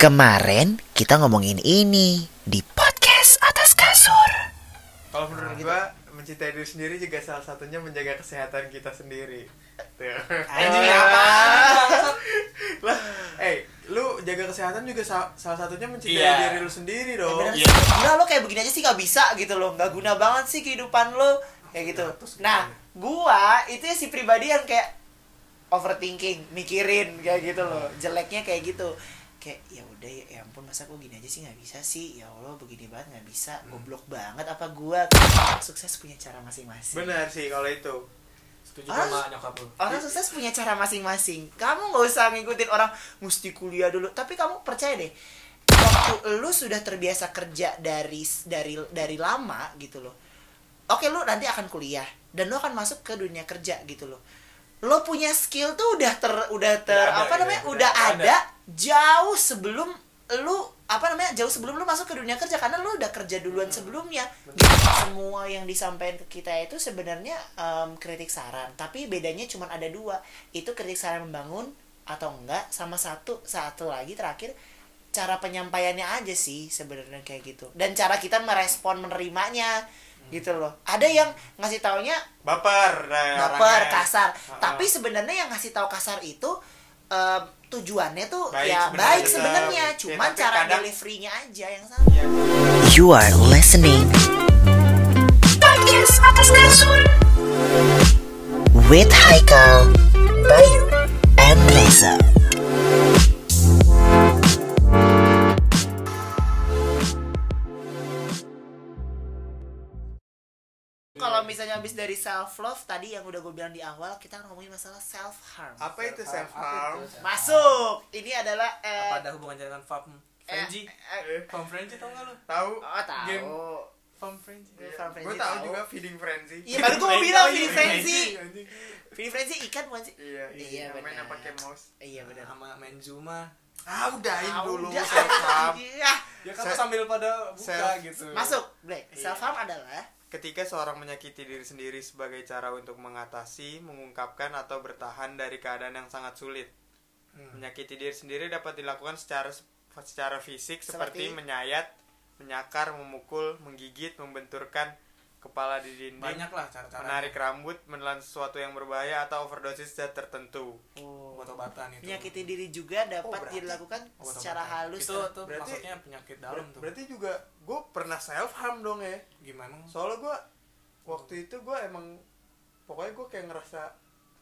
Kemarin kita ngomongin ini di podcast atas kasur. Kalau menurut gua mencintai diri sendiri juga salah satunya menjaga kesehatan kita sendiri. Tuh. Anjing apa? lah, eh, lu jaga kesehatan juga sa- salah satunya mencintai Iya. diri lu sendiri dong. Bener Iya. sih. Gila lo kayak begini aja sih gak bisa gitu loh Gak guna banget sih kehidupan lo Kayak gitu Nah gua itu ya si pribadi yang kayak Overthinking Mikirin kayak gitu loh Jeleknya kayak gitu Kayak ya udah ya, ya ampun masa gua gini aja sih gak bisa sih Ya Allah begini banget gak bisa Goblok banget apa gua Sukses punya cara masing-masing Benar sih kalau itu. Setuju Ah. sama nyokap lu. Orang sukses punya cara masing-masing. Kamu nggak usah ngikutin orang mesti kuliah dulu. Tapi kamu percaya deh, waktu lu sudah terbiasa kerja dari dari dari lama gitu loh. Oke, lu nanti akan kuliah dan lu akan masuk ke dunia kerja gitu loh. Lo punya skill tuh udah ter udah ter Udah apa gitu. namanya? Udah Udah, ada. ada jauh sebelum lu apa namanya? Jauh sebelum lu masuk ke dunia kerja karena lu udah kerja duluan sebelumnya. Gitu. Semua yang disampaikan ke kita itu sebenarnya em, kritik saran, tapi bedanya cuma ada dua. Itu kritik saran membangun atau enggak sama satu satu lagi terakhir cara penyampaiannya aja sih sebenarnya kayak gitu. Dan cara kita merespon menerimanya gitu loh. Ada yang ngasih taunya Baper, nah, baper orangnya. kasar Ha-ha. tapi sebenarnya yang ngasih tahu kasar itu em, tujuannya tuh Baik ya sebenarnya, baik sebenarnya Ya, cuman tapi cara kadang- deliverynya aja yang salah Iya. You are listening Podcast atas kasur With Haikal, Bayu, and Reza misalnya habis dari self love tadi yang udah gue bilang di awal kita ngomongin masalah self harm. Apa itu self harm? itu? Masuk. Ini adalah eh, Apa ada hubungannya dengan farm Frenzy? eh, Farm Frenzy tau gak lu? Tahu? Oh, tahu. Game Farm Frenzy. Iya, Farm Gue Frenzy tahu tahu. juga feeding frenzy. Iya, baru gue mau bilang Feeding Frenzy. Feeding Frenzy ikan bukan sih? Iya, Iya, iya, mainnya pakai mouse. Iya benar. Sama Menzuma. Ah, udahin Ah, dulu udah. self harm. Iya. Ya kan sambil pada buka Self- gitu. Masuk, Black. Iya. Self harm adalah Ketika seorang menyakiti diri sendiri sebagai cara untuk mengatasi, mengungkapkan atau bertahan dari keadaan yang sangat sulit. Hmm. Menyakiti diri sendiri dapat dilakukan secara secara fisik Seperti? seperti, menyayat, menyakar, memukul, menggigit, membenturkan kepala di dinding, Banyak lah cara-cara. menarik rambut, menelan sesuatu yang berbahaya atau overdosis zat tertentu. obat-obatan itu. menyakiti diri juga dapat Oh, berarti- dilakukan Obat-obatan. secara halus. Itu tuh Berarti- maksudnya penyakit dalam tuh. Berarti juga gue pernah self harm dong ya. Gimana? Soalnya gue waktu itu gue emang pokoknya gue kayak ngerasa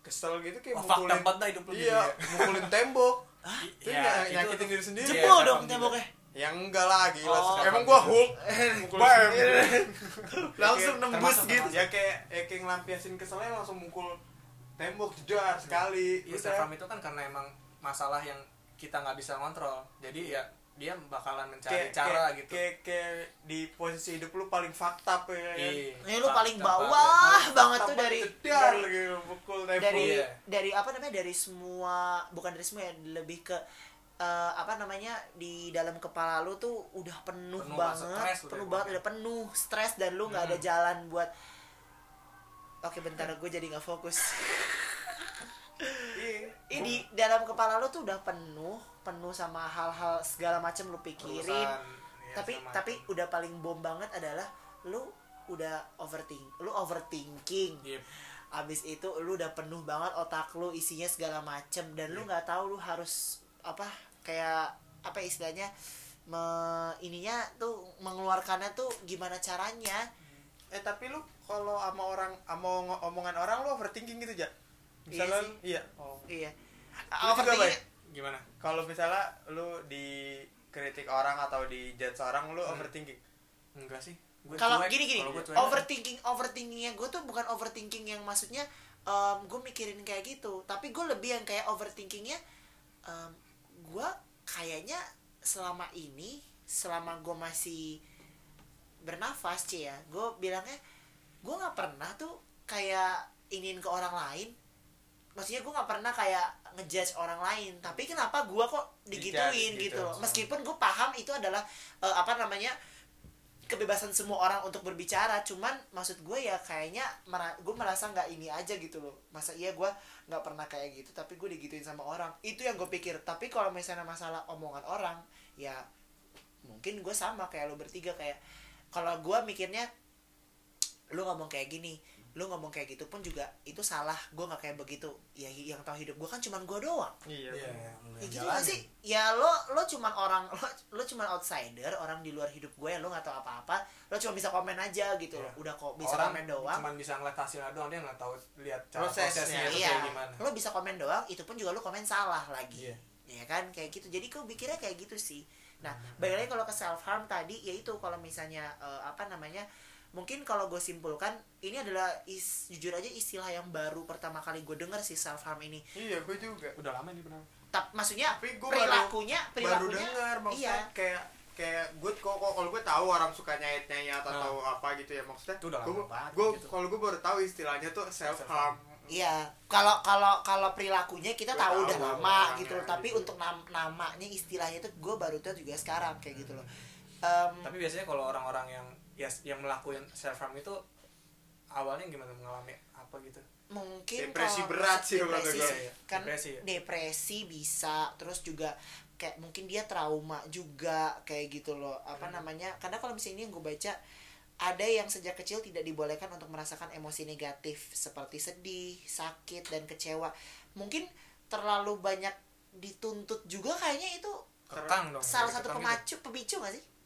kesel gitu kayak Oh, mukulin dah hidup lu iya gitu ya. mukulin tembok I- itu ya, ya, itu nyakitin diri sendiri Jebol self dong temboknya. Yang enggak lah gila Oh. emang gue Hulk mukul Bam. Langsung nembus gitu. ya kayak ya kayak ngelampiasin keselnya langsung mukul tembok jedar sekali self harm itu kan karena emang masalah yang kita nggak bisa kontrol. Jadi ya dia bakalan mencari kayak, cara kayak, gitu. kayak, kayak di posisi hidup lu paling fakta ya kan Iya. Ini lu paling bawah banget tuh dari dari gitu dari Iya. dari apa namanya dari semua bukan dari semua ya lebih ke eh, apa namanya di dalam kepala lu tuh udah penuh, Penuh banget penuh banget udah penuh stres dan lu nggak ada Hmm. jalan buat oke bentar gue jadi nggak fokus Iya. ini di dalam kepala lu tuh udah penuh penuh sama hal-hal segala macam lu pikirin Urusan, ya, tapi tapi udah paling bom banget adalah lu udah overthink lu overthinking Iya. abis itu lu udah penuh banget otak lu isinya segala macem dan lu Iya. nggak tahu lu harus apa kayak apa istilahnya me, ininya tuh mengeluarkannya tuh gimana caranya Eh tapi lu kalau sama orang sama omongan orang lu overthinking gitu ja? Iya Misalnya sih. lu- iya. Oh. iya Lu juga, Overthinking- Bay? Gimana? Kalau misalnya lu dikritik orang atau di judge orang lu Hmm. overthinking. Enggak sih. Kalau gini gini overthinking overthinkingnya gue tuh bukan overthinking yang maksudnya gue mikirin kayak gitu tapi gue lebih yang kayak overthinkingnya gue kayaknya selama ini selama gue masih bernafas cie ya gue bilangnya gue nggak pernah tuh kayak ingin ke orang lain. Maksudnya gue nggak pernah kayak ngejudge orang lain tapi kenapa gue kok digituin Dijudge gitu. gitu. loh. Meskipun gue paham itu adalah eh, apa namanya kebebasan semua orang untuk berbicara cuman maksud gue ya kayaknya mera- gue merasa nggak ini aja gitu loh. Masa iya gue nggak pernah kayak gitu tapi gue digituin sama orang. Itu yang gue pikir. Tapi kalau misalnya masalah omongan orang ya mungkin gue sama kayak lo bertiga kayak kalau gue mikirnya lu ngomong kayak gini lu ngomong kayak gitu pun juga itu salah. Gue nggak kayak begitu. Ya yang tahu hidup gue kan cuman gue doang. Iya Iya, bener. lu ya yang gitu gak sih? Ya lo lo cuman orang lo lo cuman outsider orang di luar hidup gue lo nggak tahu apa-apa. Lo cuma bisa komen aja gitu Iya. loh udah kok bisa orang komen doang. cuman bisa ngeliat hasilnya doang dia nggak tahu lihat cara Prosesnya. prosesnya, itu iya. kayak gimana. Lo bisa komen doang itu pun juga lo komen salah lagi. Iya. ya kan? Kayak gitu. Jadi gue pikirnya kayak gitu sih. Nah Hmm. balik lagi kalau ke self harm tadi yaitu kalau misalnya eh, apa namanya mungkin kalau gue simpulkan ini adalah is, jujur aja istilah yang baru pertama kali gue denger sih self harm ini iya gue juga udah lama ini benar Tap, maksudnya Tapi gua perilakunya baru perilakunya dengar maksudnya iya kayak kayak gue kok kok- kalau gue tahu orang suka nyayat nyayat atau Nah. tahu apa gitu ya maksudnya Itu udah lama gue banget gue gitu. kalau gue baru tahu istilahnya tuh self harm Iya, kalau kalau kalau perilakunya kita Gua tahu tahu udah lama gitu loh. Tapi gitu. untuk nam- namanya istilahnya itu gue baru tahu juga sekarang kayak gitu loh. Em, tapi biasanya kalau orang-orang yang ya yang melakukan self harm itu awalnya gimana mengalami apa gitu mungkin Depresi kalau berat sih depresi gue. sih. kan Depresi depresi, ya? bisa terus juga kayak mungkin dia trauma juga kayak gitu loh apa Hmm. namanya karena kalau misalnya ini yang gue baca ada yang sejak kecil tidak dibolehkan untuk merasakan emosi negatif seperti sedih sakit dan kecewa mungkin terlalu banyak dituntut juga kayaknya itu kekang dong salah satu kekang pemacu pemicu gak sih gitu.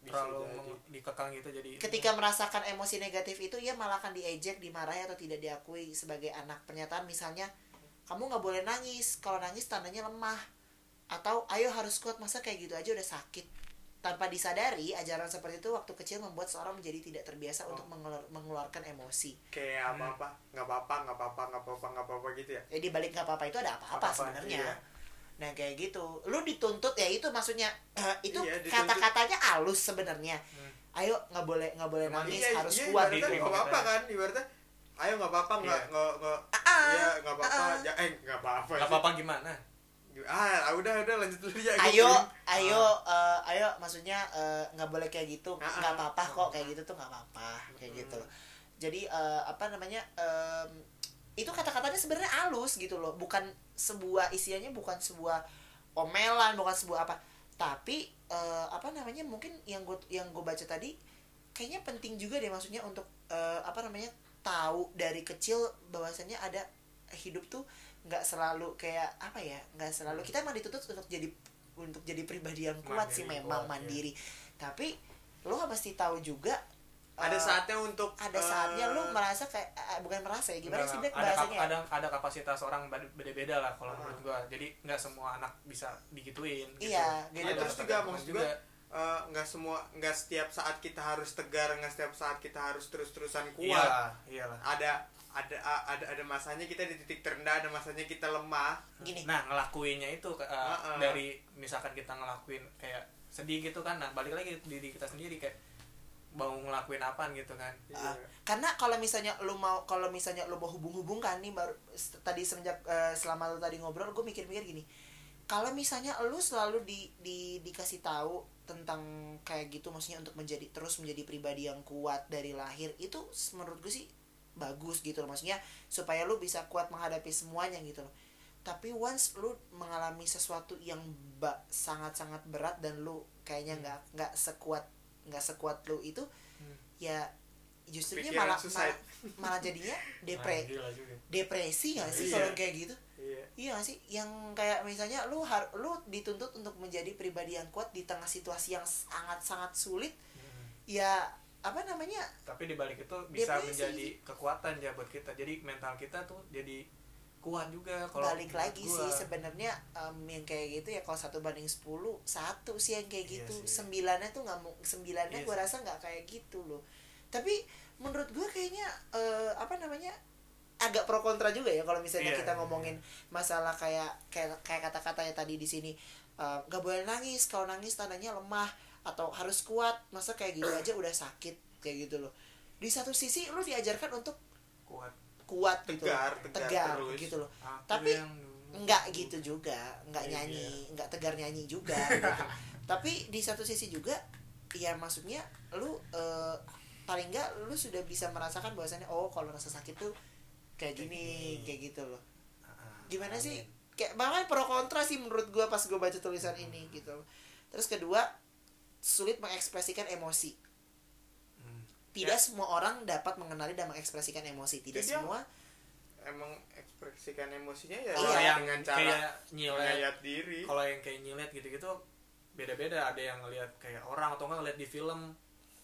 Terlalu dikekang gitu jadi ketika merasakan emosi negatif itu ia malah akan diejek dimarahi atau tidak diakui sebagai anak. Pernyataan misalnya kamu nggak boleh nangis. Kalau nangis tandanya lemah. Atau ayo harus kuat. Masa kayak gitu aja udah sakit. Tanpa disadari ajaran seperti itu waktu kecil membuat seorang menjadi tidak terbiasa untuk mengelur- mengeluarkan emosi. Kayak Hmm. apa apa nggak apa apa nggak apa apa nggak apa apa nggak apa apa gitu ya? Jadi balik nggak apa-apa itu ada apa-apa Apa-apa, sebenarnya. iya. Nah kayak gitu. Lu dituntut ya itu maksudnya. Itu Iya, kata-katanya halus sebenarnya. Hmm. ayo nggak boleh nggak boleh Emang nangis iya harus iya kuat gitu. nggak apa apa kan ibaratnya ayo nggak apa apa nggak Iya. nggak nggak iya nggak apa apa ah. ja- eh nggak apa apa nggak apa-apa gimana? Ah udah udah lanjut dulu ya ayo ayo eh, ayo maksudnya eh, nggak boleh kayak gitu. Nggak ah. apa-apa kok kayak gitu tuh nggak apa-apa kayak gitu. Loh jadi eh, apa namanya em, itu kata-katanya sebenarnya halus gitu loh. Bukan sebuah isinya bukan sebuah omelan bukan sebuah apa. Tapi eh, apa namanya mungkin yang gue yang gue baca tadi kayaknya penting juga deh maksudnya untuk eh, apa namanya tahu dari kecil bahwasannya ada hidup tuh nggak selalu kayak apa ya nggak selalu. Kita emang dituntut untuk jadi untuk jadi pribadi yang kuat sih Mandiri, memang kuat, ya. mandiri. Tapi lo pasti tahu juga ada eh, saatnya untuk ada eh, saatnya lu merasa kayak eh, bukan merasa ya gimana sih ada, kap- bahasanya ada ada kapasitas orang beda- beda-beda lah kalau Ah. menurut gua jadi nggak semua anak bisa digituin gitu. Iya, gitu. Ya, Ada terus juga maksud eh, nggak semua nggak setiap saat kita harus tegar nggak setiap saat kita harus terus terusan kuat iyalah iyalah ada ada ada ada masanya kita di titik terendah ada masanya kita lemah gini nah ngelakuinnya itu uh, Ah, ah. dari misalkan kita ngelakuin kayak sedih gitu kan nah balik lagi diri kita sendiri kayak mau ngelakuin apaan gitu kan. Ah, karena kalau misalnya lu mau kalau misalnya lu mau hubung-hubungkan nih baru tadi semenjak eh, selama lu tadi ngobrol gue mikir-mikir gini. Kalau misalnya lu selalu di, di dikasih tahu tentang kayak gitu maksudnya untuk menjadi terus menjadi pribadi yang kuat dari lahir itu menurut gue sih bagus gitu loh. Maksudnya supaya lu bisa kuat menghadapi semuanya gitu loh. Tapi once lu mengalami sesuatu yang sangat-sangat berat dan lu kayaknya nggak nggak sekuat nggak sekuat lu itu Hmm. ya justru dia Pikiran malah, malah malah jadinya depre depresi nggak sih Iya. kalau kayak gitu iya iya nggak sih yang kayak misalnya lu har lu dituntut untuk menjadi pribadi yang kuat di tengah situasi yang sangat sangat sulit Hmm. ya apa namanya tapi di balik itu bisa Depresi. menjadi kekuatan ya buat kita jadi mental kita tuh jadi kuat juga kalau balik lagi gua. sih sebenarnya em, yang kayak gitu ya kalau satu banding 10 satu sih yang kayak Iya gitu. sih. sembilannya tuh nggak mau sembilannya Iya gue rasa nggak kayak gitu loh. Tapi menurut gue kayaknya eh, apa namanya agak pro kontra juga ya kalau misalnya Iya, kita iya, ngomongin masalah kayak kayak kayak kata-katanya tadi di sini eh, nggak boleh nangis kalau nangis tandanya lemah atau harus kuat. Masa kayak gitu aja udah sakit kayak gitu loh. Di satu sisi lu diajarkan untuk kuat kuat gitu. Tegar, tegar tegar terus. gitu loh Aku Tapi yang dulu. nggak gitu juga nggak Iya. nyanyi nggak tegar nyanyi juga gitu. tapi di satu sisi juga ya maksudnya lu eh, paling enggak lu sudah bisa merasakan bahwasannya oh kalau rasa sakit tuh kayak gini kayak gitu loh Ah, gimana sih kayak banget pro kontra sih menurut gua pas gua baca tulisan ini gitu terus kedua sulit mengekspresikan emosi Hmm. Tidak Ya. semua orang dapat mengenali dan mengekspresikan emosi. Tidak dia- semua emang ekspresikan emosinya ya Kalau Iya. yang dengan cara kayak nyilet ngeliat diri. kalau yang kayak nyilet gitu-gitu beda-beda. Ada yang ngelihat kayak orang atau enggak ngeliat di film.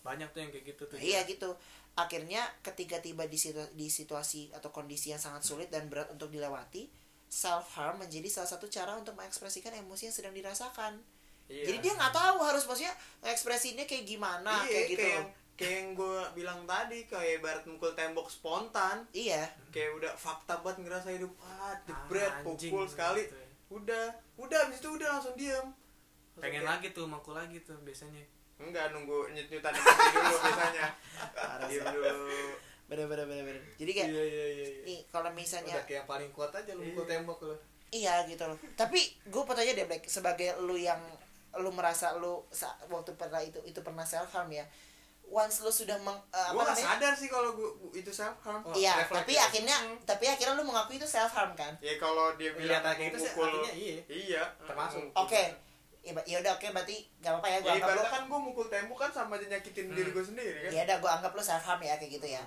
Banyak tuh yang kayak gitu tuh. Iya gitu. Akhirnya ketika tiba di, situ- di situasi atau kondisi yang sangat sulit dan berat untuk dilewati self harm menjadi salah satu cara untuk mengekspresikan emosi yang sedang dirasakan. Iya. jadi dia nggak tahu harus maksudnya ekspresinya kayak gimana iya, kayak gitu kayak, kayak yang gue bilang tadi kayak ibarat mukul tembok spontan. Iya. Kayak udah fakta banget ngerasa hidup. Ah jebret Ah, anjing, pukul sekali. gitu ya. udah udah abis itu udah langsung diem. Langsung pengen kayak, lagi tuh makul lagi tuh biasanya. Enggak nunggu nyut nyutan dulu biasanya. Diem dulu. Bener bener bener bener. Jadi kayak iya iya iya iya. nih kalau misalnya udah kayak yang paling kuat aja lu mukul Iya. tembok lu. Iya gitu loh. Tapi gue pertanyaan deh Black sebagai lu yang lu merasa lu waktu pernah itu itu pernah self harm ya once lu sudah meng, gue apa namanya sadar sih kalau gue itu self harm Oh, iya refleks tapi ya? akhirnya Hmm. tapi akhirnya lu mengakui itu self harm kan ya kalau dia bilang Iya, kayak gitu sih, artinya iya. iya Termasuk. oke ya udah oke berarti gak apa-apa ya gue ya anggap lu kan gue mukul tembok kan sama aja nyakitin Hmm. diri gue sendiri kan ya udah gue anggap lu self harm ya kayak gitu ya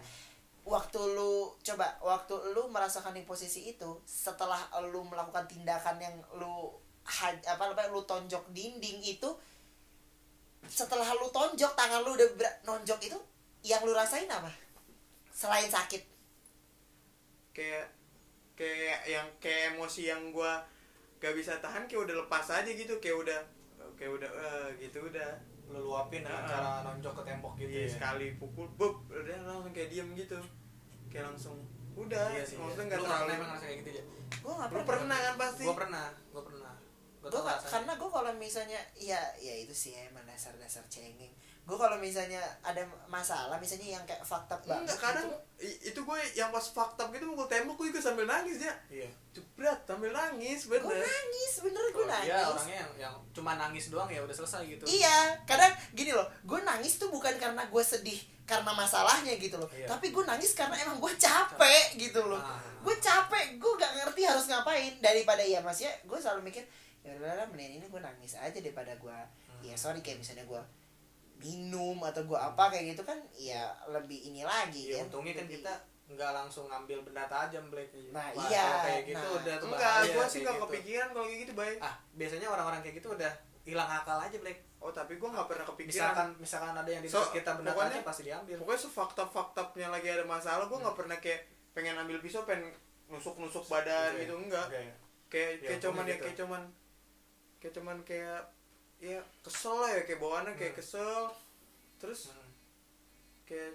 waktu lu coba waktu lu merasakan di posisi itu setelah lu melakukan tindakan yang lu apa namanya lu tonjok dinding itu setelah lu tonjok tangan lu udah ber- nonjok itu yang lu rasain apa? Selain sakit. Kayak kayak yang kayak emosi yang gue gak bisa tahan kayak udah lepas aja gitu kayak udah kayak udah eh, gitu udah. Lu luapin dengan Ah. cara nonjok ke tembok gitu Iya, ya. sekali pukul bub udah langsung kayak diem gitu. Kayak langsung udah. Iya sih maksudnya iya. nggak Lu terlalu pernah kayak gitu ya gue nggak lu pernah. kan pasti? Gua pernah gua pernah. gua gue karena gue kalau misalnya ya ya itu sih emang dasar dasar cengeng. Gue kalau misalnya ada masalah misalnya yang kayak fakta banget enggak kadang gitu, itu gue yang pas fakta gitu mukul tembok gue juga sambil nangis ya. Iya. Jebret sambil nangis gue bener. nangis bener gue dia nangis. orangnya yang yang cuma nangis doang ya udah selesai gitu. Iya, kadang gini loh, gue nangis tuh bukan karena gue sedih karena masalahnya gitu loh, Iya. tapi gue nangis karena emang gue capek gitu loh, Ah. gue capek, gue gak ngerti harus ngapain. Daripada ya mas ya, gue selalu mikir ya udah mending ini gue nangis aja daripada gue, Hmm. ya sorry kayak misalnya gue minum atau gue apa kayak gitu kan, ya lebih ini lagi ya kan. untungnya kan Lebih- kita nggak langsung ngambil benda tajam Black Nah, Wah, iya, kayak gitu nah. udah tuh enggak gue sih nggak gitu. kepikiran kalau kayak gitu baik ah biasanya orang-orang kayak gitu udah hilang akal aja Black oh tapi gue nggak pernah kepikiran misalkan misalkan ada yang di So, kita benda pokoknya- tajam pasti diambil pokoknya sefakta-faktanya lagi ada masalah gue nggak pernah kayak pengen ambil pisau pengen nusuk-nusuk badan Oke. gitu enggak kayak Ya, kayak cuman ya gitu. kayak cuman kayak cuman kayak ya kesel lah ya kayak bawaannya kayak Hmm. kesel terus Hmm. kayak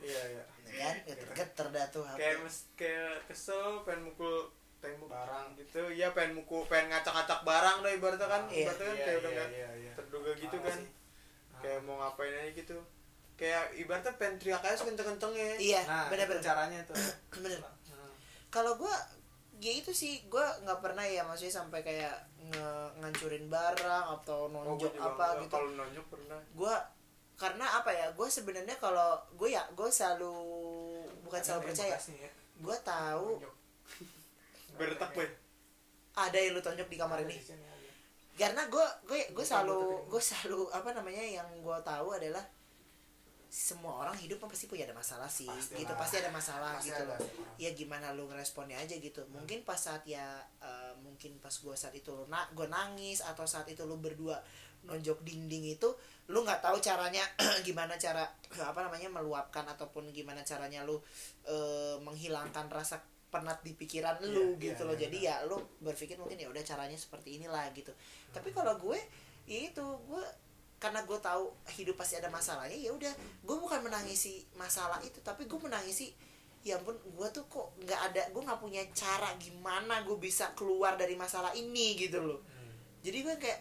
iya iya kan, geter-geter dah tuh kayak mes, kayak kesel pengen mukul tembok Barang. gitu ya pengen mukul pengen ngacak-ngacak barang dah ibaratnya kan Iya. ibaratnya kan Iya, kayak udah iya, nggak iya, iya. terduga gitu kan sih. kayak mau ngapain aja gitu kayak ibaratnya pengen teriak aja sekenceng-kencengnya Iya, nah bener-bener. itu caranya tuh Bener. Hmm. kalau gue ya itu sih gue nggak pernah ya maksudnya sampai kayak nge ngancurin barang atau Oh, nonjok juga apa enggak. gitu. kalau nonjok pernah. Gue karena apa ya gue sebenarnya kalau gue ya gue selalu bukan selalu Ada percaya bekasnya ya. gue tahu berdetak boy. Ada yang lu tonjok di kamar Ada ini. di karena gue gue gue selalu gue selalu apa namanya yang gue tahu adalah semua orang hidup kan pasti punya ada masalah sih Pasti gitu. lah. pasti ada masalah Pasti gitu ada. loh. Ya gimana lu ngeresponnya aja gitu. Mungkin pas saat ya eh, mungkin pas gue saat itu lu na gue nangis atau saat itu lu berdua nonjok dinding itu lu nggak tahu caranya gimana cara apa namanya meluapkan ataupun gimana caranya lu eh, menghilangkan rasa penat di pikiran lu Iya, gitu iya, loh. iya, jadi ya lu berpikir mungkin ya udah caranya seperti inilah gitu. Tapi kalau gue ya itu gue karena gue tahu hidup pasti ada masalahnya ya udah. Gue bukan menangisi masalah itu tapi gue menangisi ya ampun gue tuh kok nggak ada gue nggak punya cara gimana gue bisa keluar dari masalah ini gitu loh. Hmm. jadi gue kayak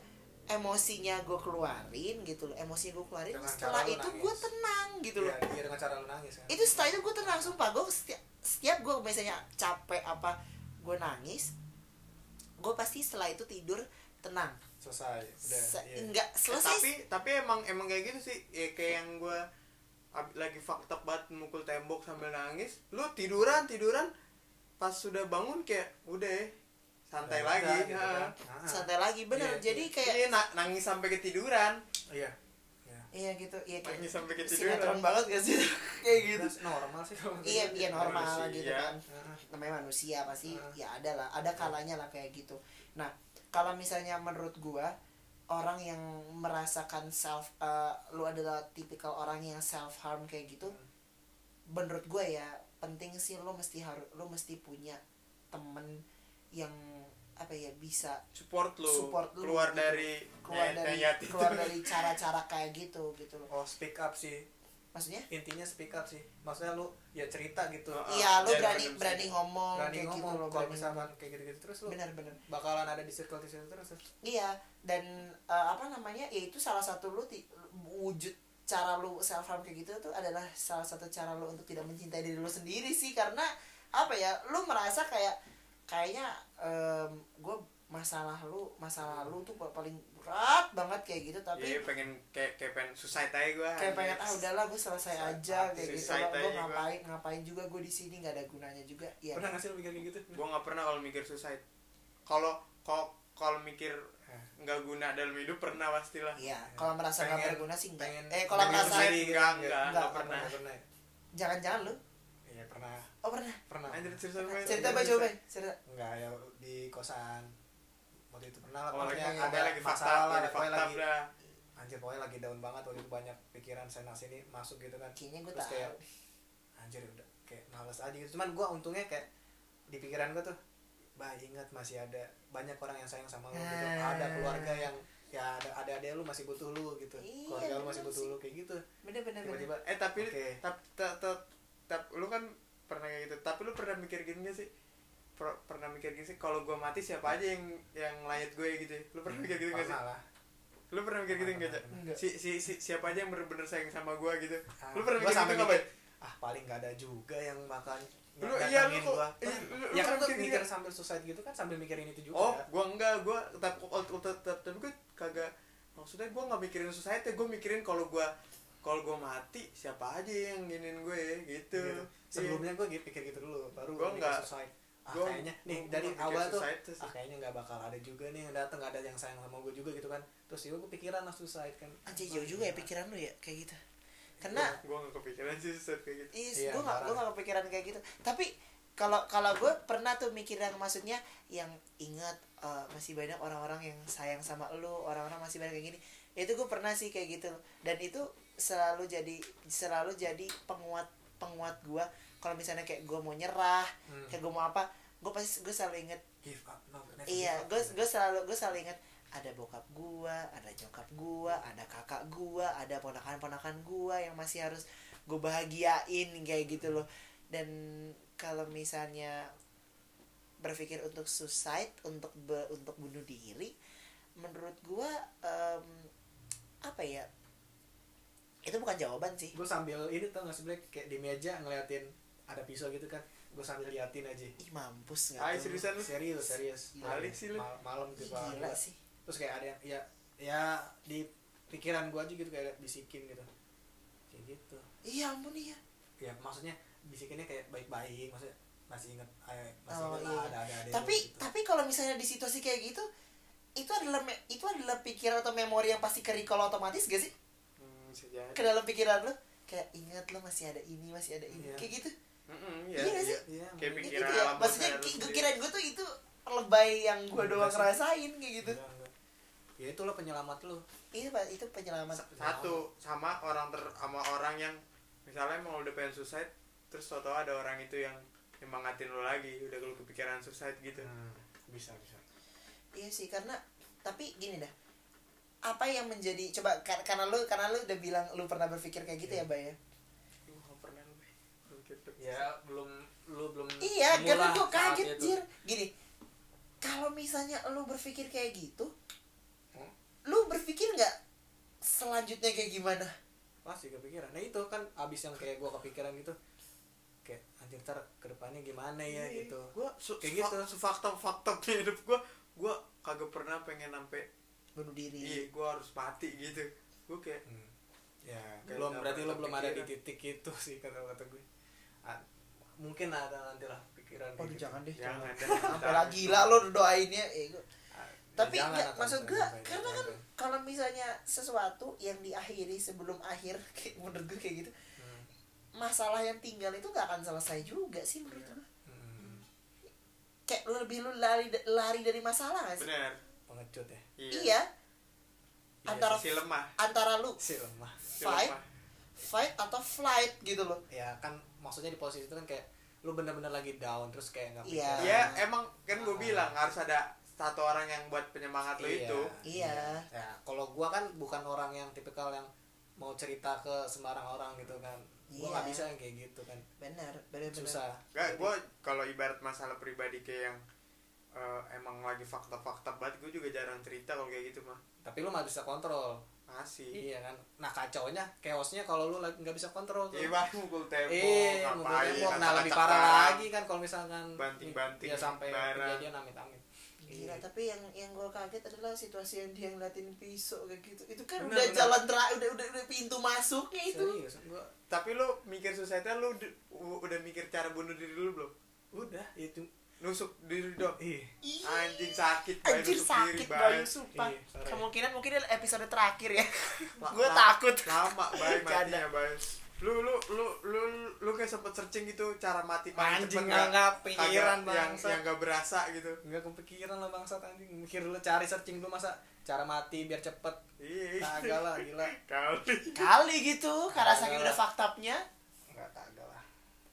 emosinya gue keluarin gitu loh emosi gue keluarin Dengan setelah itu gue tenang gitu loh. Iya, iya, dengan cara lu nangis kan. Itu setelah itu gue tenang sumpah. Gue setiap setiap gue misalnya capek apa gue nangis gue pasti setelah itu tidur tenang selesai udah Se- iya. nggak Eh, selesai tapi tapi emang emang kayak gitu sih. Ya, kayak yang gue lagi up banget mukul tembok sambil nangis. Lu tiduran tiduran. Pas sudah bangun kayak udah santai Udah lagi. gitu kan. Ah, santai lagi bener. Iya, jadi iya. kayak Iya, na- nangis sampai ketiduran. Iya. Iya iya gitu. Iya kayak nangis sampai sinetron ketiduran. banget gak sih? Kayak gitu. Terus normal sih kalau iya gitu. iya normal Manusia. gitu kan. Heeh. namanya manusia pasti Heeh. ya ada lah ada kalanya lah kayak gitu. Nah kalau misalnya menurut gua orang yang merasakan self eh, lu adalah tipikal orang yang self harm kayak gitu menurut gua ya penting sih lu mesti harus lu mesti punya temen yang apa ya bisa support lu Support lu, keluar gitu. dari keluar dari keluar dari cara-cara kayak gitu gitu loh. Oh speak up sih maksudnya intinya speak up sih maksudnya lu ya cerita gitu iya lu jadi berani berani ngomong berani kayak gitu ngomong loh kalau misalkan kayak gitu-gitu terus lu benar-benar bakalan ada di circle di situ terus. Iya, dan eh, apa namanya? Ya itu salah satu lu wujud cara lu self harm kayak gitu tuh adalah salah satu cara lu untuk tidak mencintai diri lu sendiri sih karena apa ya? Lu merasa kayak kayaknya gue masalah lu masalah lu tuh paling berat banget kayak gitu tapi Iya, pengen kayak kayak pengen suicide aja gue kayak pengen ah udahlah gue selesai aja kayak gitu Suicide gue aja gua. ngapain ngapain juga gue di sini nggak ada gunanya juga ya pernah nggak sih lu mikir kayak gitu gue nggak pernah kalau mikir suicide kalau kalau kalau mikir nggak guna dalam hidup pernah pastilah Iya, kalau merasa nggak berguna sih enggak. pengen Eh, kalau merasa enggak, Iya. enggak, enggak enggak pernah. pernah jangan-jangan lu. iya pernah Oh, pernah. pernah Anjir cerita? Cerita apa coba? Cerita. enggak ya di kosan waktu itu pernah lah Oh, lagi pokoknya ada lagi fakta, masalah pokoknya fakta lagi dah. anjir pokoknya lagi down banget waktu itu banyak pikiran sana sini masuk gitu kan Kayaknya gue terus tahu. kayak anjir udah kayak males aja gitu cuman gue untungnya kayak di pikiran gue tuh bah ingat masih ada banyak orang yang sayang sama lu gitu Ah. ada keluarga yang ya ada ada ada lu masih butuh lu gitu Iya, keluarga lu masih butuh sih. lu kayak gitu Bener bener bener. tiba-tiba Eh tapi Oke. tap tap tap tap lu kan pernah kayak gitu. Tapi lu pernah mikir gini gak sih? Per- pernah mikir gini sih kalau gue mati siapa aja yang yang layat gue gitu ya? Lu pernah mikir gitu gak sih? lah Lu pernah mikir gitu. Enggak. Si, si, si siapa aja yang bener-bener sayang sama gue gitu? Ah, Lu pernah mikir gitu Bay? ah paling nggak ada juga yang bakal Lu- datangin iya, lu kok- iya, lu- lu ya kan tuh mikir gitu? sambil suicide gitu kan sambil mikirin itu juga Oh, gua enggak, tetap tetap tetap tapi gue kagak maksudnya gua nggak mikirin society, gua mikirin kalau gua kalau gua mati siapa aja yang giniin gue gitu. gitu. sebelumnya gue pikir gitu dulu baru mikir nggak. Ah Gua- kayaknya nih gua- dari gua awal tuh ah kayaknya nggak bakal ada juga nih yang datang nggak ada yang sayang sama gue juga gitu kan terus ya gue pikiran lah suicide kan Anjir jauh juga ya pikiran lu ya kayak gitu. Karena gua, gua gak kepikiran sih suicide kayak gitu. Iya, Iya, gue gak, gue gak kepikiran kayak gitu. Tapi kalau kalau gue pernah tuh mikir yang maksudnya yang ingat eh, masih banyak orang-orang yang sayang sama lu, orang-orang masih banyak kayak gini. Itu gue pernah sih kayak gitu. Dan itu selalu jadi selalu jadi penguat penguat gue. Kalau misalnya kayak gue mau nyerah, Hmm. kayak gue mau apa, gue pasti gue selalu inget. give up no, never Iya, gue gue selalu gue selalu inget ada bokap gua, ada nyokap gua, ada kakak gua, ada ponakan-ponakan gua yang masih harus gue bahagiain kayak gitu loh. Dan kalau misalnya berpikir untuk suicide, untuk be- untuk bunuh diri, menurut gua em, apa ya? Itu bukan jawaban sih. gue sambil ini tau gak sih Black kayak di meja ngeliatin ada pisau gitu kan gue sambil liatin aja Ih mampus nggak Ah, seriusan lu? serius serius Balik sih lu. Mal- malam gitu Gila sih. terus kayak ada yang ya ya di pikiran gue aja gitu kayak bisikin gitu kayak gitu Iya ampun iya. ya maksudnya bisikinnya kayak baik-baik maksudnya masih inget eh, masih Oh, inget iya. ada ada ada tapi gitu. tapi kalau misalnya di situasi kayak gitu itu adalah itu adalah pikiran atau memori yang pasti ke recall otomatis gak sih Hmm, ke dalam pikiran lo kayak ingat lo masih ada ini masih ada ini Iya. kayak gitu Mm-mm, Iya iya, sih? iya. Iya, Kayak Kayak pikiran gitu ya alam maksudnya bawah sadar lu ki- sendiri. kirain gue tuh itu lebay yang gue doang sih. ngerasain kayak gitu Enggak, enggak. ya itu lo penyelamat lo itu pak itu penyelamat Sa- satu sama orang ter sama orang yang misalnya emang udah pengen suicide terus tau ada orang itu yang nyemangatin lo lagi udah lu kepikiran suicide gitu Hmm, bisa bisa iya sih karena tapi gini dah apa yang menjadi coba kar- karena lu karena lu udah bilang lu pernah berpikir kayak gitu ya bay ya Gue gak pernah lu Bay. Mikir tuh. Ya belum lu belum Iya, karena gue kaget. Jir. Gini, kalau misalnya lu berpikir kayak gitu, Hmm? lu berpikir nggak selanjutnya kayak gimana? pasti kepikiran nah itu kan abis yang kayak gua kepikiran gitu kayak anjir ntar ke depannya gimana ya gitu gue su Kayak gitu. fakta fakta hidup gue gue kagak pernah pengen sampai bunuh diri iya gue harus mati gitu gue kayak Hmm. ya Kayak belum berarti lo belum ada di titik itu sih kata kata gue mungkin ada nanti lah pikiran Waduh gitu. jangan deh jangan jangan. ada Sampai lah gila lo doainnya eh, Ah, tapi jangan nggak atau maksud jangan gue karena kan kalau misalnya sesuatu yang diakhiri sebelum akhir kayak menurut gue kayak gitu Hmm. masalah yang tinggal itu gak akan selesai juga sih menurut gue Hmm. kayak lu lebih lu lari lari dari masalah gak sih benar pengecut ya iya, iya Iya antara si lemah antara lu si lemah si Fight. lemah. Fight atau flight gitu loh ya kan maksudnya di posisi itu kan kayak lu bener-bener lagi down terus kayak nggak Iya. ya emang kan gue Ah. bilang harus ada satu orang yang buat penyemangat lo Iya. itu Iya. ya kalau gua kan bukan orang yang tipikal yang mau cerita ke sembarang orang gitu kan gua nggak Iya. bisa yang kayak gitu kan benar benar benar susah Gak, gue kalau ibarat masalah pribadi kayak yang eh, emang lagi fakta-fakta banget gue juga jarang cerita kalau kayak gitu mah tapi lu nggak bisa kontrol masih iya kan nah kacaunya chaosnya kalau lu lagi nggak bisa kontrol tuh iya bang mukul tembok eh ngapain, mukul tembok nah lebih parah lagi kan kalau misalkan Banting-banting ya sampai barang. kejadian amit amit Gila, tapi yang yang gue kaget adalah situasi yang dia ngeliatin pisau kayak gitu. Itu kan Benar, udah benar. jalan terakhir, udah, udah udah pintu masuknya itu. serius gua tapi lu mikir suicide lu udah mikir cara bunuh diri lu belum udah itu nusuk diri dong ih anjing sakit nusuk sakit bayu sumpah. Kemungkinan mungkin episode terakhir ya. Gue takut. lama bay Canda. matinya bay lu lu lu lu lu kayak sempet searching gitu cara mati paling Anjing, cepet nggak- nggak pikiran, Kagak yang bangsat. yang gak berasa gitu nggak kepikiran lah bangsat anjing mikir dulu cari searching dulu masa cara mati biar cepet iya kagak lah gila kali Kali gitu, karena saking udah faktapnya. nggak kagak lah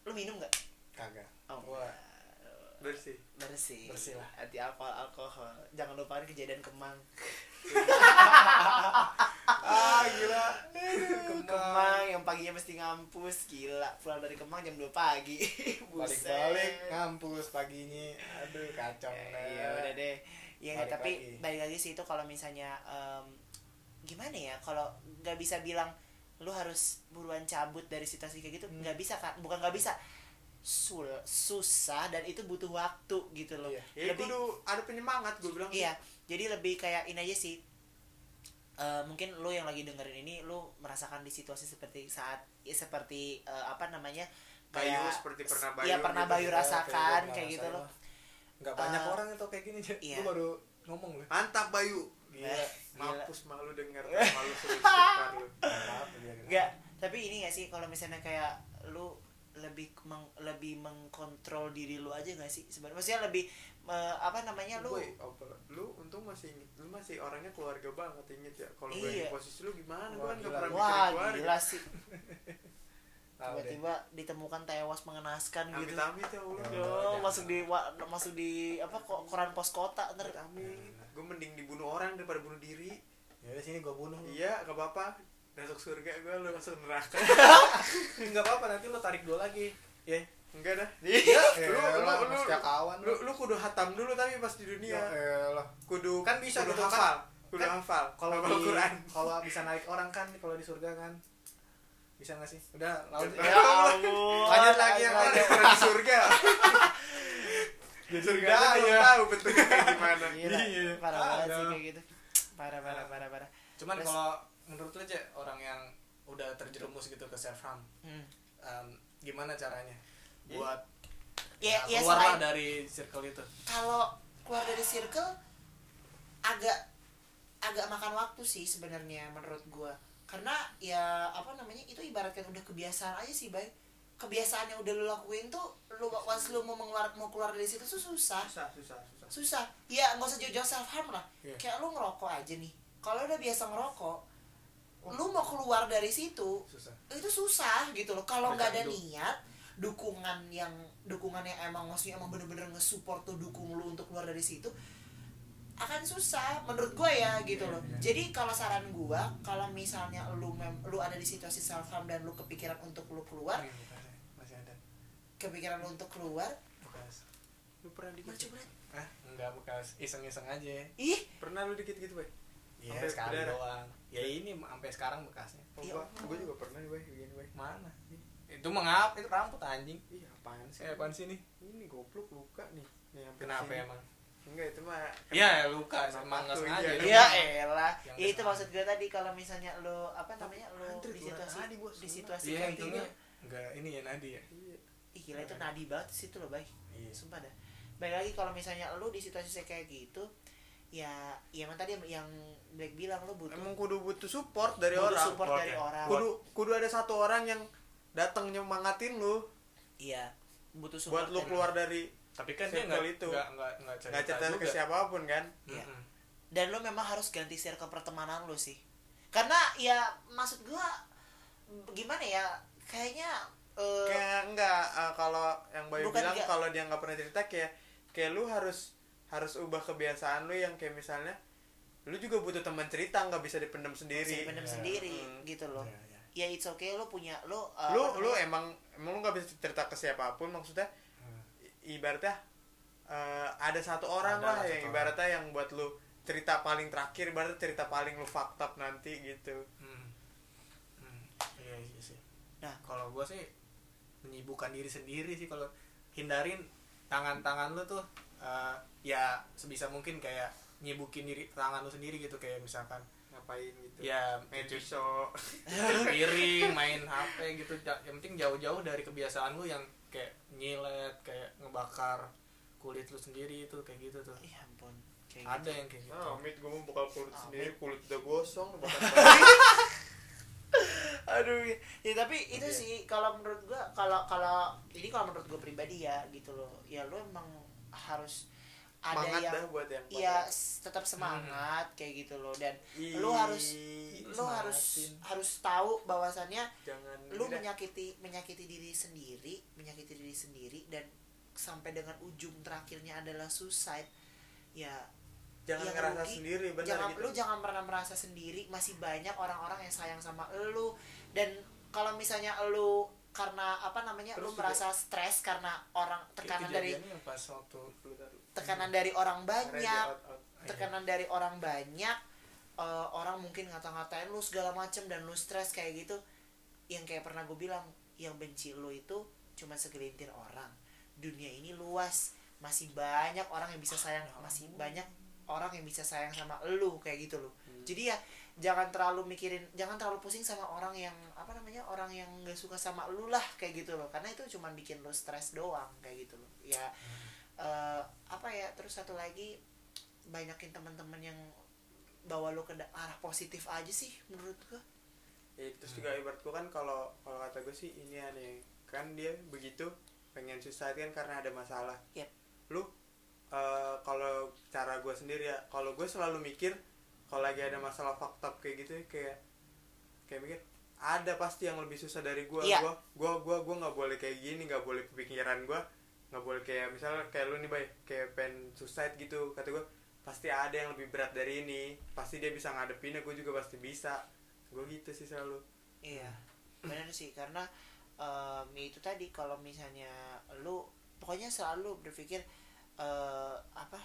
Lu minum nggak? kagak Oh, Gua- bersih bersih. Bersih lah. Anti alkohol alkohol. Jangan lupain kejadian Kemang. ah gila Kemang yang paginya mesti ngampus, gila. Pulang dari Kemang jam 2 pagi. balik balik ngampus paginya aduh kacau Ya, dah. iya udah deh. Iya nggak, Balik tapi lagi. balik lagi sih itu kalau misalnya em, gimana ya kalau nggak bisa bilang lu harus buruan cabut dari situasi kayak gitu Hmm. nggak bisa kan bukan nggak bisa sul susah dan itu butuh waktu gitu loh Iya. ya lebih kudu ada penyemangat gue bilang iya jadi lebih kayak ini aja sih Eh, mungkin lu yang lagi dengerin ini lu merasakan di situasi seperti saat ya, seperti eh, apa namanya Bayu seperti pernah Bayu iya pernah gitu. Bayu Iya, rasakan kayak kayak gitu loh nggak banyak Eh, orang itu kayak gini aja iya. Baru ngomong loh mantap Bayu gila Eh, mampus malu denger malu istighfar lu. Enggak, tapi ini gak sih kalau misalnya kayak lu lebih meng, lebih mengkontrol diri lu aja gak sih sebenarnya? Maksudnya lebih eh, apa namanya lu? Boy, apa lu untung masih inget lu masih orangnya keluarga banget inget ya? Kalau gue Iya. di posisi lu gimana? Gue Wah, kan gak pernah wah keluarga. gila sih. Tiba-tiba ditemukan tewas mengenaskan gitu. Amit amit ya Allah. Ya. Yo, jangan. masuk di wa- masuk di apa kok koran pos kota ntar. Amit amit gue mending dibunuh orang daripada bunuh diri. Ya sini gua bunuh. Lu. iya gak apa apa masuk surga gue lu masuk neraka. Nggak apa-apa nanti lu tarik dua lagi. Ya enggak dah. Iya, lu lu lu setia kawan lu lu. kudu hatam dulu tapi pas di ya dunia elah. kudu Kan bisa kudu gitu, kan? hafal kudu Kan hafal kalau di Quran. kalau bisa narik orang kan kalau di surga kan. Bisa nggak sih? Udah lanjut Ya ampun Lanjut lagi yang Kan lain. pernah di surga. Jadi surga ya. tahu bentuknya gimana. Gila, Iya. parah banget sih kayak gitu. Parah parah parah parah. Cuman kalau menurut lu aja orang yang udah terjerumus gitu ke self harm hmm. em, gimana caranya? Iya. buat ya ya keluar selain dari circle itu. kalau keluar dari circle agak agak makan waktu sih sebenarnya menurut gua. Karena ya apa namanya itu ibaratkan udah kebiasaan aja sih bay. Kebiasaan yang udah lu lakuin tuh lu once lu mau mengeluar mau keluar dari situ tuh susah. Susah susah susah. Susah. Ya nggak usah jauh-jauh self harm lah. Iya. kayak lu ngerokok aja nih. Kalau udah biasa ngerokok lu mau keluar dari situ susah. itu susah gitu loh. Kalau nggak ada Bercandu. niat dukungan yang dukungan yang emang maksudnya emang bener-bener nge-support tuh dukung lu untuk keluar dari situ akan susah menurut gue ya gitu Iya, loh. iya. jadi kalau saran gue kalau misalnya lu mem- lu ada di situasi self harm dan lu kepikiran untuk lu keluar Ini bekasnya, masih ada. kepikiran lu untuk keluar bekas. Lu pernah dikit coba ah enggak bekas. Iseng-iseng aja. Ih! Pernah lu dikit gitu bay Iya Sampai sekali berdarah. doang. Ya ini sampai sekarang bekasnya. Oh, Iya. gua, gua juga pernah nih bay begini bay mana? Itu mengap itu rambut anjing. Iya apaan sih? Eh apaan sih nih ini goblok luka nih. Nih kenapa sini. emang? Enggak itu mah Iya, luka Kena emang nggak paku, sengaja. iya. Ya mah- elah, ya itu maksud gue tadi kalau misalnya lo apa namanya lo Antri di situasi nadi, bos. di situasi Iya, kayak gini, enggak ini ya Nadi ya. ih gila itu nadi banget sih itu lo baik, Iya. sumpah dah. Baik lagi kalau misalnya lo di situasi kayak gitu, ya, ya emang tadi yang Black bilang lo butuh emang kudu butuh support dari butuh orang support support dari ya. orang. kudu kudu ada satu orang yang datang nyemangatin lu Iya, butuh support buat lu dari keluar dari Tapi kan dia nggak itu. nggak nggak nggak cerita, nggak cerita juga. ke siapa pun kan Iya. Mm-mm. dan lo memang harus ganti circle pertemanan lo sih karena ya maksud gua gimana ya kayaknya eh, kayak enggak eh, kalau yang Bayu bilang kalau dia nggak pernah cerita kayak kayak lu harus harus ubah kebiasaan lu yang kayak misalnya lu juga butuh teman cerita nggak bisa dipendam bisa sendiri dipendam Ya. sendiri Hmm. gitu loh Iya, ya iya. it's okay lo punya lo lu apa lu namanya, emang emang lu nggak bisa cerita ke siapa pun maksudnya Hmm. ibaratnya eh, ada satu orang Ada lah satu yang orang. ibaratnya yang buat lu cerita paling terakhir ibaratnya cerita paling lu fucked up nanti gitu Hmm. Hmm. Iya iya sih. Nah. kalau gua sih menyibukkan diri sendiri sih kalau hindarin tangan-tangan lu tuh eh, ya sebisa mungkin kayak nyibukin diri tangan lu sendiri gitu kayak misalkan ngapain gitu? Ya main pisau piring main HP gitu. Yang penting jauh-jauh dari kebiasaan lu yang kayak nyilet kayak ngebakar kulit lu sendiri itu kayak gitu tuh. Ya ampun. Kayak ada gitu. yang kayak gitu. Ah amit gue mau bakal kulit Amit. sendiri kulit udah gosong bakal aduh ya, ya tapi itu Iya. sih kalau menurut gua kalau kalau ini kalau menurut gua pribadi ya gitu loh. Ya lo emang harus ada semangat yang dah buat yang Iya, s- tetap semangat kayak gitu loh. Dan Ih, lu harus lu harus harus tahu bahwasannya jangan lu ini dah. menyakiti menyakiti diri sendiri menyakiti diri sendiri dan sampai dengan ujung terakhirnya adalah suicide ya jangan yang ngerasa rugi, sendiri benar jangan gitu. lu jangan pernah merasa sendiri. Masih banyak orang-orang yang sayang sama lu dan kalau misalnya lu karena apa namanya lu Terus juga- merasa stres karena orang tekanan dari pas waktu tekanan dari orang banyak out- out. tekanan dari orang banyak eh, orang mungkin ngata-ngatain lu segala macem dan lu stres kayak gitu yang kayak pernah gue bilang yang benci lu itu cuma segelintir orang. Dunia ini luas masih banyak orang yang bisa sayang masih banyak orang yang bisa sayang sama lu kayak gitu loh. Jadi ya jangan terlalu mikirin jangan terlalu pusing sama orang yang apa namanya orang yang gak suka sama lu lah kayak gitu loh. Karena itu cuma bikin lu stres doang kayak gitu loh. Ya eh, apa ya terus satu lagi banyakin teman-teman yang bawa lu ke arah positif aja sih menurut gua. Ya, terus juga ibarat gue kan kalau kalau kata gue sih ini aneh. Kan dia begitu pengen suicide kan karena ada masalah. Yep. lu eh, kalau cara gue sendiri ya kalau gue selalu mikir kalau lagi ada masalah up kayak gitu kayak kayak mikir ada pasti yang lebih susah dari gue Iya. gue gue gue gue nggak boleh kayak gini nggak boleh kepikiran gue nggak boleh kayak misalnya kayak lu nih bay kayak pengen suicide gitu kata gue pasti ada yang lebih berat dari ini. Pasti dia bisa ngadepinnya gue juga pasti bisa. Gue gitu sih selalu. Iya benar sih karena em, itu tadi kalau misalnya lu pokoknya selalu berpikir eh, apa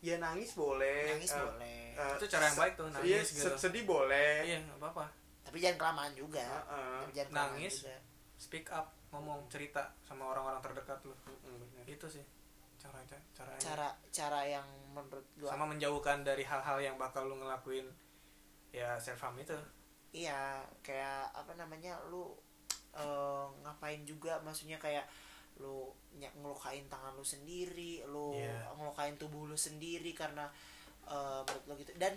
ya nangis boleh nangis eh, boleh eh, Itu cara yang baik tuh, se- nangis iya, gitu. se- sedih boleh iya nggak apa-apa tapi jangan kelamaan juga Heeh. tapi jangan kelamaan Nangis. juga. speak up ngomong cerita sama orang-orang terdekat lu bener. itu sih cara cara cara cara yang menurut gua sama menjauhkan dari hal-hal yang bakal lu ngelakuin ya self harm itu iya kayak apa namanya lu eh, ngapain juga maksudnya kayak lu ny- ngelukain tangan lu sendiri lu Iya. ngelukain tubuh lu sendiri karena eh, menurut lu gitu. Dan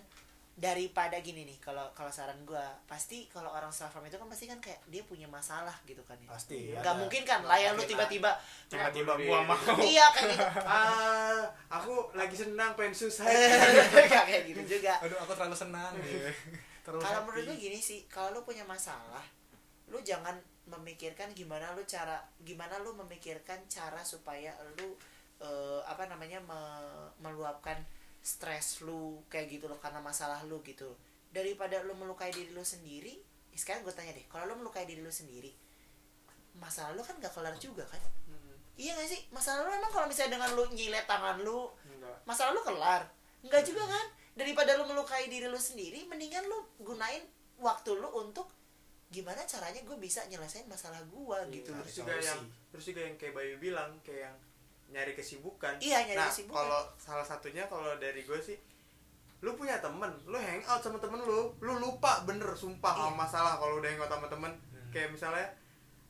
daripada gini nih kalau kalau saran gua pasti kalau orang self harm itu kan pasti kan kayak dia punya masalah gitu kan ya. Pasti nggak mungkin kan lah ya lu tiba-tiba tiba-tiba Nah, gua mau. iya kayak gitu. Ah aku lagi senang pengen Nggak kayak gitu juga. Aduh aku terlalu senang. Terlalu kalau menurut gue gini sih kalau lu punya masalah lu jangan memikirkan gimana lu cara gimana lu memikirkan cara supaya lu eh, apa namanya me- meluapkan stres lu kayak gitu loh karena masalah lu gitu. Daripada lu melukai diri lu sendiri eh, sekarang gue tanya deh kalau lu melukai diri lu sendiri masalah lu kan gak kelar juga kan? Hmm, iya gak sih? Masalah lu emang kalau misalnya dengan lu nyilet tangan lu enggak masalah lu kelar. Enggak juga kan? Daripada lu melukai diri lu sendiri mendingan lu gunain waktu lu untuk gimana caranya gue bisa nyelesain masalah gua Iya, gitu terus juga solusi. yang terus juga yang kayak Bayu bilang kayak yang nyari kesibukan Iya, nyari nah kesibukan. kalau salah satunya kalau dari gue sih lu punya temen lu hangout sama temen lu lu lupa bener sumpah Iya. sama masalah kalau udah hangout sama temen Hmm. kayak misalnya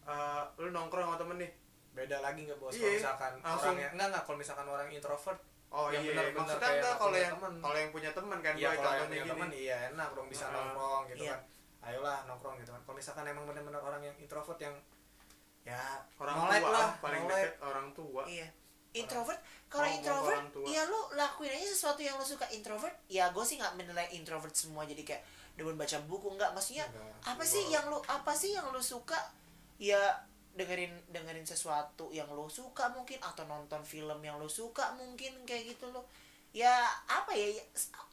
eh, lu nongkrong sama temen nih beda lagi nggak bos Iya, kalau misalkan langsung. orang yang enggak enggak kalau misalkan orang introvert oh Yang iya bener-bener maksudnya enggak nggak kalau yang temen. kalau yang punya temen kan iya gue kalau yang contohnya punya gini teman iya enak dong bisa Ah, nongkrong gitu iya. kan ayolah nongkrong gitu kan kalau misalkan emang benar-benar orang yang introvert yang ya orang tua lah paling deket orang tua Iya. Introvert, kalau introvert, orang tua. ya lu lakuin aja sesuatu yang lu suka. Introvert, ya gue sih nggak menilai introvert semua jadi kayak demen baca buku nggak. Maksudnya Enggak. apa sih yang lu apa sih yang lu suka? Ya dengerin dengerin sesuatu yang lu suka mungkin atau nonton film yang lu suka mungkin kayak gitu loh. Ya apa ya ya,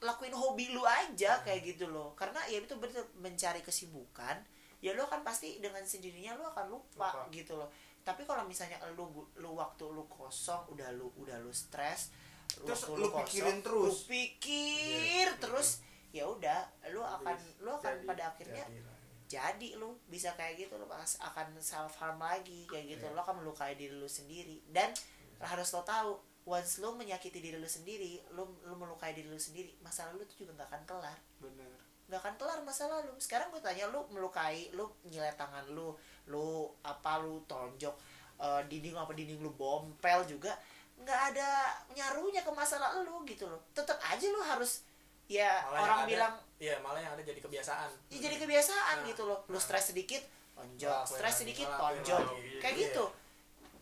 lakuin hobi lu aja kayak gitu loh. Karena ya itu betul mencari kesibukan. Ya lu akan pasti dengan sendirinya lu akan lupa, Lupa. gitu loh tapi kalau misalnya lu lu waktu lu kosong udah lu udah lu stres Terus waktu lu pikirin terus. lu pikir Iya, terus ya udah lu akan Jadi- lu akan jadi- pada akhirnya Jadi jadi lu bisa kayak gitu lu akan self harm lagi kayak gitu Iya. lu akan melukai diri lu sendiri dan harus lo tahu once lu menyakiti diri lu sendiri lu lu melukai diri lu sendiri masalah lu tuh juga nggak akan kelar. Bener. Nggak akan kelar masa lalu. Sekarang gue tanya lu melukai lu nyilet tangan lu lu apa lu tonjok eh, dinding apa dinding lu bompel juga nggak ada nyarunya ke masalah lu gitu loh. Tetap aja lu harus ya Malah orang ada- bilang iya malah yang ada jadi kebiasaan. Ya jadi kebiasaan Nah, gitu loh. Lu nah. stres sedikit tonjok. Stres sedikit tonjok. kayak Iya. gitu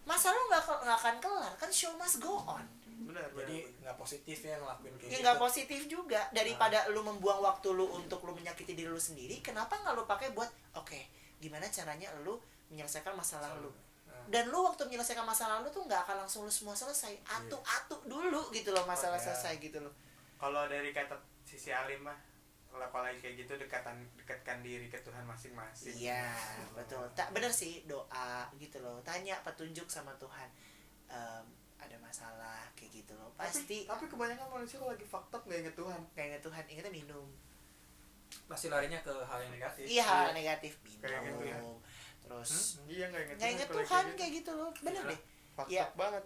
masalah lu nggak ke- nggak akan kelar? Kan show must go on. Bener jadi nggak positif ya ngelakuin kayak ya gitu. nggak positif juga. Daripada lu membuang waktu lu untuk lu menyakiti diri lu sendiri kenapa nggak lu pakai buat oke gimana caranya lu menyelesaikan masalah lu? Nah, dan lu waktu menyelesaikan masalah lu tuh nggak akan langsung lu semua selesai. Atu-atu dulu gitu loh masalah Oh, iya. selesai gitu loh. kalau dari kata sisi alim mah kalau apalagi kayak gitu dekatan dekatkan diri ke Tuhan masing-masing. Iya betul. Tak bener sih doa gitu loh. Tanya petunjuk sama Tuhan. Em, ada masalah kayak gitu loh. Pasti tapi, tapi kebanyakan manusia kalau lagi fucked up gak inget Tuhan. Kayak Tuhan ingetnya minum. Pasti larinya ke hal yang negatif. Iya hal negatif. Kayak gitu ya. minum terus iya gak inget nggak inget Tuhan gitu. kayak gitu loh. Bener Iya. deh. Fucked Iya. up banget.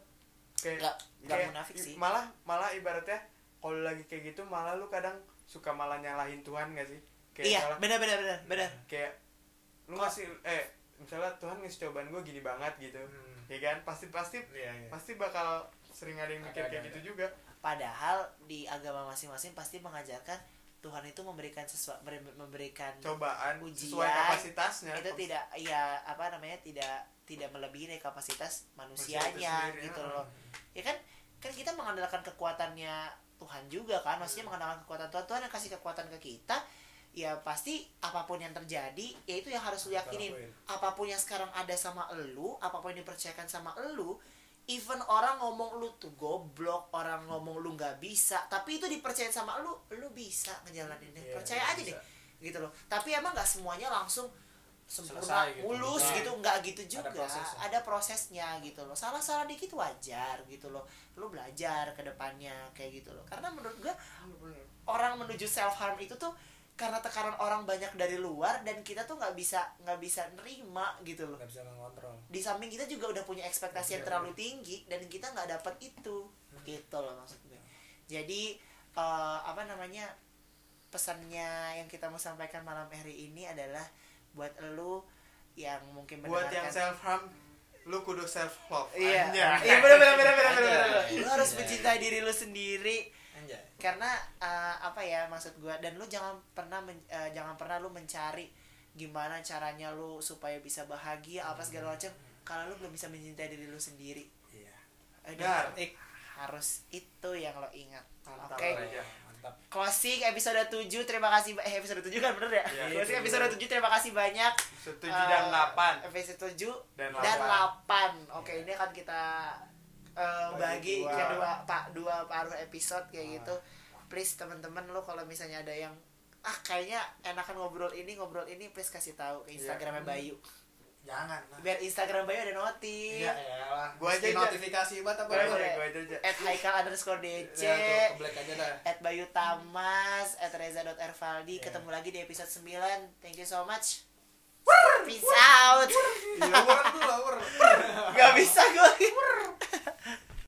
Kayak nggak nggak kayak munafik sih. malah malah ibaratnya kalau lagi kayak gitu malah lu kadang suka malah nyalahin Tuhan gak sih? Kayak iya misalnya- bener bener bener bener kayak lu Kok- ngasih eh misalnya Tuhan ngasih cobaan gue gini banget gitu. Hmm. ya kan? Pasti pasti iya iya. pasti bakal sering ada yang mikir Ada, kayak ada, gitu juga. Padahal di agama masing-masing pasti mengajarkan Tuhan itu memberikan sesuatu memberikan cobaan Ujian, sesuai kapasitasnya. Itu tidak ya apa namanya tidak tidak melebihi dari kapasitas manusianya gitu loh. Ya kan? Kan kita mengandalkan kekuatannya Tuhan juga kan. Maksudnya mengandalkan kekuatan Tuhan Tuhan yang kasih kekuatan ke kita ya pasti apa pun yang terjadi ya itu yang harus lu yakinin apa pun yang sekarang ada sama elu apa pun yang dipercayakan sama elu even orang ngomong lu tuh goblok orang ngomong lu nggak bisa tapi itu dipercayain sama lu lu bisa ngejalaninnya. Iya, percaya aja bisa. deh gitu loh. Tapi emang nggak semuanya langsung sempurna Selesai gitu. mulus Nah, gitu nggak gitu juga. ada prosesnya. ada prosesnya gitu loh. Salah salah dikit wajar gitu loh. Lu belajar ke depannya kayak gitu loh. Karena menurut gua orang menuju self harm itu tuh karena tekanan orang banyak dari luar dan kita tuh nggak bisa nggak bisa nerima gitu loh. Nggak bisa mengontrol. Di samping kita juga udah punya ekspektasi yang Iya. terlalu tinggi dan kita nggak dapat itu. Gitu loh maksud gue jadi eh, apa namanya pesannya yang kita mau sampaikan malam hari ini adalah buat lu yang mungkin buat yang self harm lu kudu self love iya. Anjay. iya bener bener bener, Anjay. bener. lu harus mencintai diri lu sendiri. Anjay. Karena eh, apa ya maksud gua dan lu jangan pernah men- eh, jangan pernah lu mencari gimana caranya lu supaya bisa bahagia apa segala macam. Kalau lu belum bisa mencintai diri lu sendiri. Iya. Dar. eh, harus itu yang lo ingat. Oke? Raja. Mantap. Closing episode 7 terima kasih eh episode 7 kan bener ya? Iya, closing iya. episode 7 terima kasih banyak. Setuju Eh, dan delapan. episode 7 Dan dan delapan. 8 oke ini akan kita eh, bagi Bagi dua. kedua pak dua paruh episode kayak gitu. Please teman-teman lo kalau misalnya ada yang ah kayaknya enakan ngobrol ini ngobrol ini please kasih tahu ke Iya. Instagramnya Bayu jangan lah biar Instagram Bayu ada notif. Iya ya Gua aja, notifikasi buat apa gua? gue aja at haikal underscore dc Ya, tuh, aja dah. At Bayu Tamas at Reza.ervaldi Yeah. ketemu lagi di episode 9 thank you so much. Peace out. Lah. Gak bisa gue